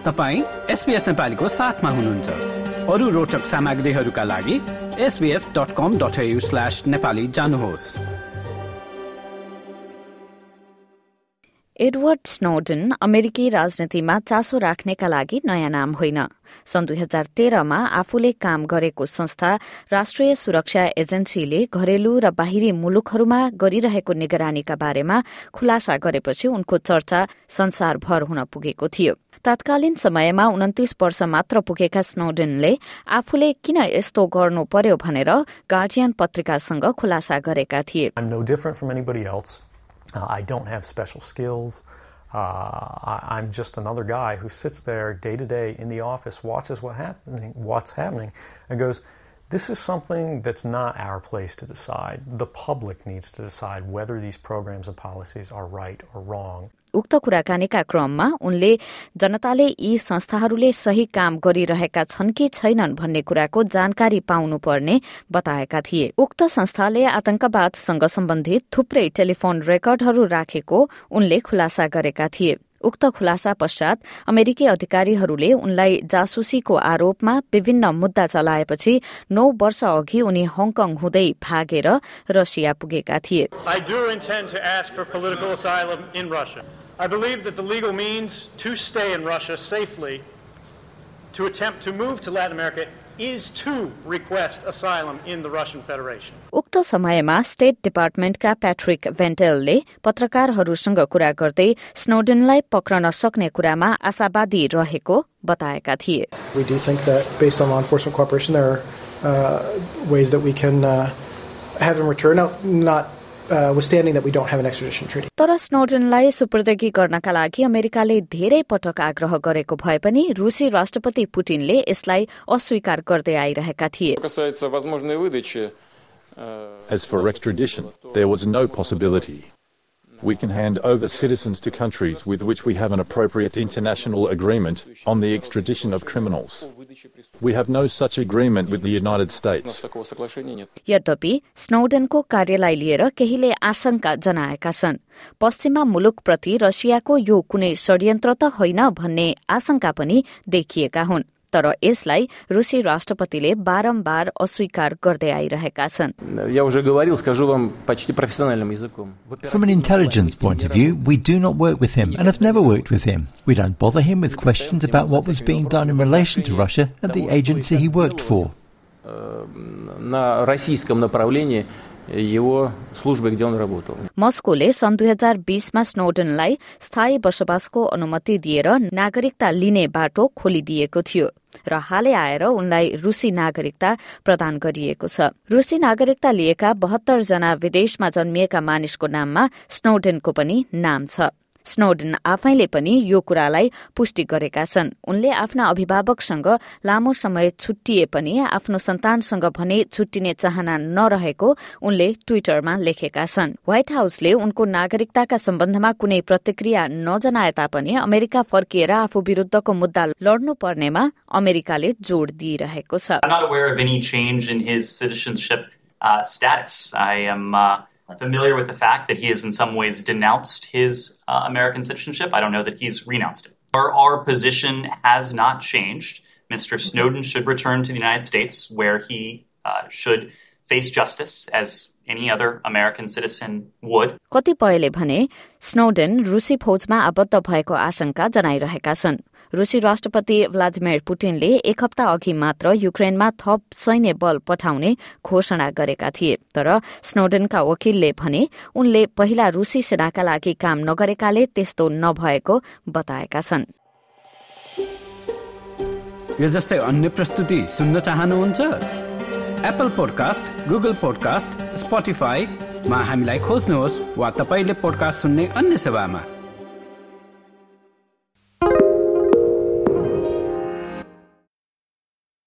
तपाईँ एसपिएस नेपालीको हुनुहुन्छ। अरू रोचक सामग्रीहरूका लागि एसबिएस डट जानुहोस्। एडवर्ड स्नोडन अमेरिकी राजनीतिमा चासो राख्नेका लागि नयाँ नाम होइन। सन् दुई हजार तेह्रमा आफूले काम गरेको संस्था राष्ट्रिय सुरक्षा एजेन्सीले घरेलु र बाहिरी मुलुकहरूमा गरिरहेको निगरानीका बारेमा खुलासा गरेपछि उनको चर्चा संसारभर हुन पुगेको थियो। तत्कालीन समयमा उन्तिस वर्ष मात्र पुगेका स्नोडेनले आफूले किन यस्तो गर्नु पर्यो भनेर गार्जियन पत्रिकासँग खुलासा गरेका थिए Uh, I don't have special skills. Uh, I, am just another guy who sits there day to day in the office, watches what happening, what's happening, and goes, "This is something that's not our place to decide. The public needs to decide whether these programs and policies are right or wrong." उक्त कुराकानीका क्रममा उनले जनताले यी संस्थाहरूले सही काम गरिरहेका छन् कि छैनन् भन्ने कुराको जानकारी पाउनुपर्ने बताएका थिए। उक्त संस्थाले आतंकवादसँग सम्बन्धित थुप्रै टेलिफोन रेकर्डहरू राखेको उनले खुलासा गरेका थिए। उक्त खुलासा पश्चात अमेरिकी अधिकारीहरूले उनलाई जासुसीको आरोपमा विभिन्न मुद्दा चलाएपछि नौ वर्ष अघि उनी हङकङ हुँदै भागेर रसिया पुगेका थिए I believe that the legal means to stay in Russia safely, to attempt to move to Latin America, उक्त समयमा स्टेट डिपार्टमेन्टका प्याट्रिक भेन्टेलले पत्रकारहरूसँग कुरा गर्दै स्नोडेनलाई पक्रन सक्ने कुरामा आशावादी रहेको बताएका थिए। withstanding that we don't have an extradition treaty. तर स्नोडनलाई सुपुर्दगी गर्नका लागि अमेरिकाले धेरै पटक आग्रह गरेको भए पनि रुसी राष्ट्रपति पुटिनले यसलाई अस्वीकार गर्दै आइरहेका थिए As for extradition, there was no possibility. we can hand over citizens to countries with which we have an appropriate international agreement on the extradition of criminals. यद्यपि स्नोडनको कार्यलाई लिएर केहीले आशंका जनाएका छन्। पश्चिमा मुलुकप्रति रसियाको यो कुनै षड्यन्त्र त होइन भन्ने आशंका पनि देखिएका हुन्। तर यसलाई रुसी राष्ट्रपतिले बारम्बार अस्वीकार गर्दै आइरहेका छन् From an intelligence point of view, we do not work with him and have never worked with him. We don't bother him with questions about what was being done in relation to Russia and the agency he worked for. на российском направлении его службы, где он работал. मस्कोले सन् दुई हजार बीसमा स्नोडनलाई स्थायी बसोबासको अनुमति दिएर नागरिकता लिने बाटो खोलिदिएको थियो र हालै आएर उनलाई रुसी नागरिकता प्रदान गरिएको छ रुसी नागरिकता लिएका बहत्तर जना विदेशमा जन्मिएका मानिसको नाममा स्नोडेनको पनि नाम छ स्नोडन आफैले पनि यो कुरालाई पुष्टि गरेका छन्। उनले आफ्ना अभिभावकसँग लामो समय छुट्टिए पनि आफ्नो सन्तानसँग भने छुट्टिने चाहना नरहेको उनले ट्विटरमा लेखेका छन्। व्हाइट हाउसले उनको नागरिकताका सम्बन्धमा कुनै प्रतिक्रिया नजनाए तापनि अमेरिका फर्किएर आफू विरूद्धको मुद्दा लड्नु पर्नेमा अमेरिकाले जोड़ दिइरहेको छ। uh, status. I am uh, familiar with the fact that he has in some ways denounced his uh, American citizenship. I don't know that he's renounced it. Our, our position has not changed. Mr. Snowden should return to the United States where he uh, should face justice as any other American citizen would. कतिपयले भने Snowden रुसी फौजमा आबद्ध भएको आशंका जनाइरहेका छन् रुसी राष्ट्रपति भ्लादिमिर पुटिनले एक हप्ता अघि मात्र युक्रेनमा थप सैन्य बल पठाउने घोषणा गरेका थिए। तर स्नोडेनका वकिलले भने उनले पहिला रुसी सेनाका लागि काम नगरेकाले त्यस्तो नभएको बताएका छन्। यो जस्तै अन्य प्रस्तुति सुन्न चाहनुहुन्छ? एप्पल पोडकास्ट गुगल पोडकास्ट स्पोटिफाईमा हामीलाई खोज्नुहोस् वा तपाईँले पोडकास्ट सुन्ने अन्य सेवामा।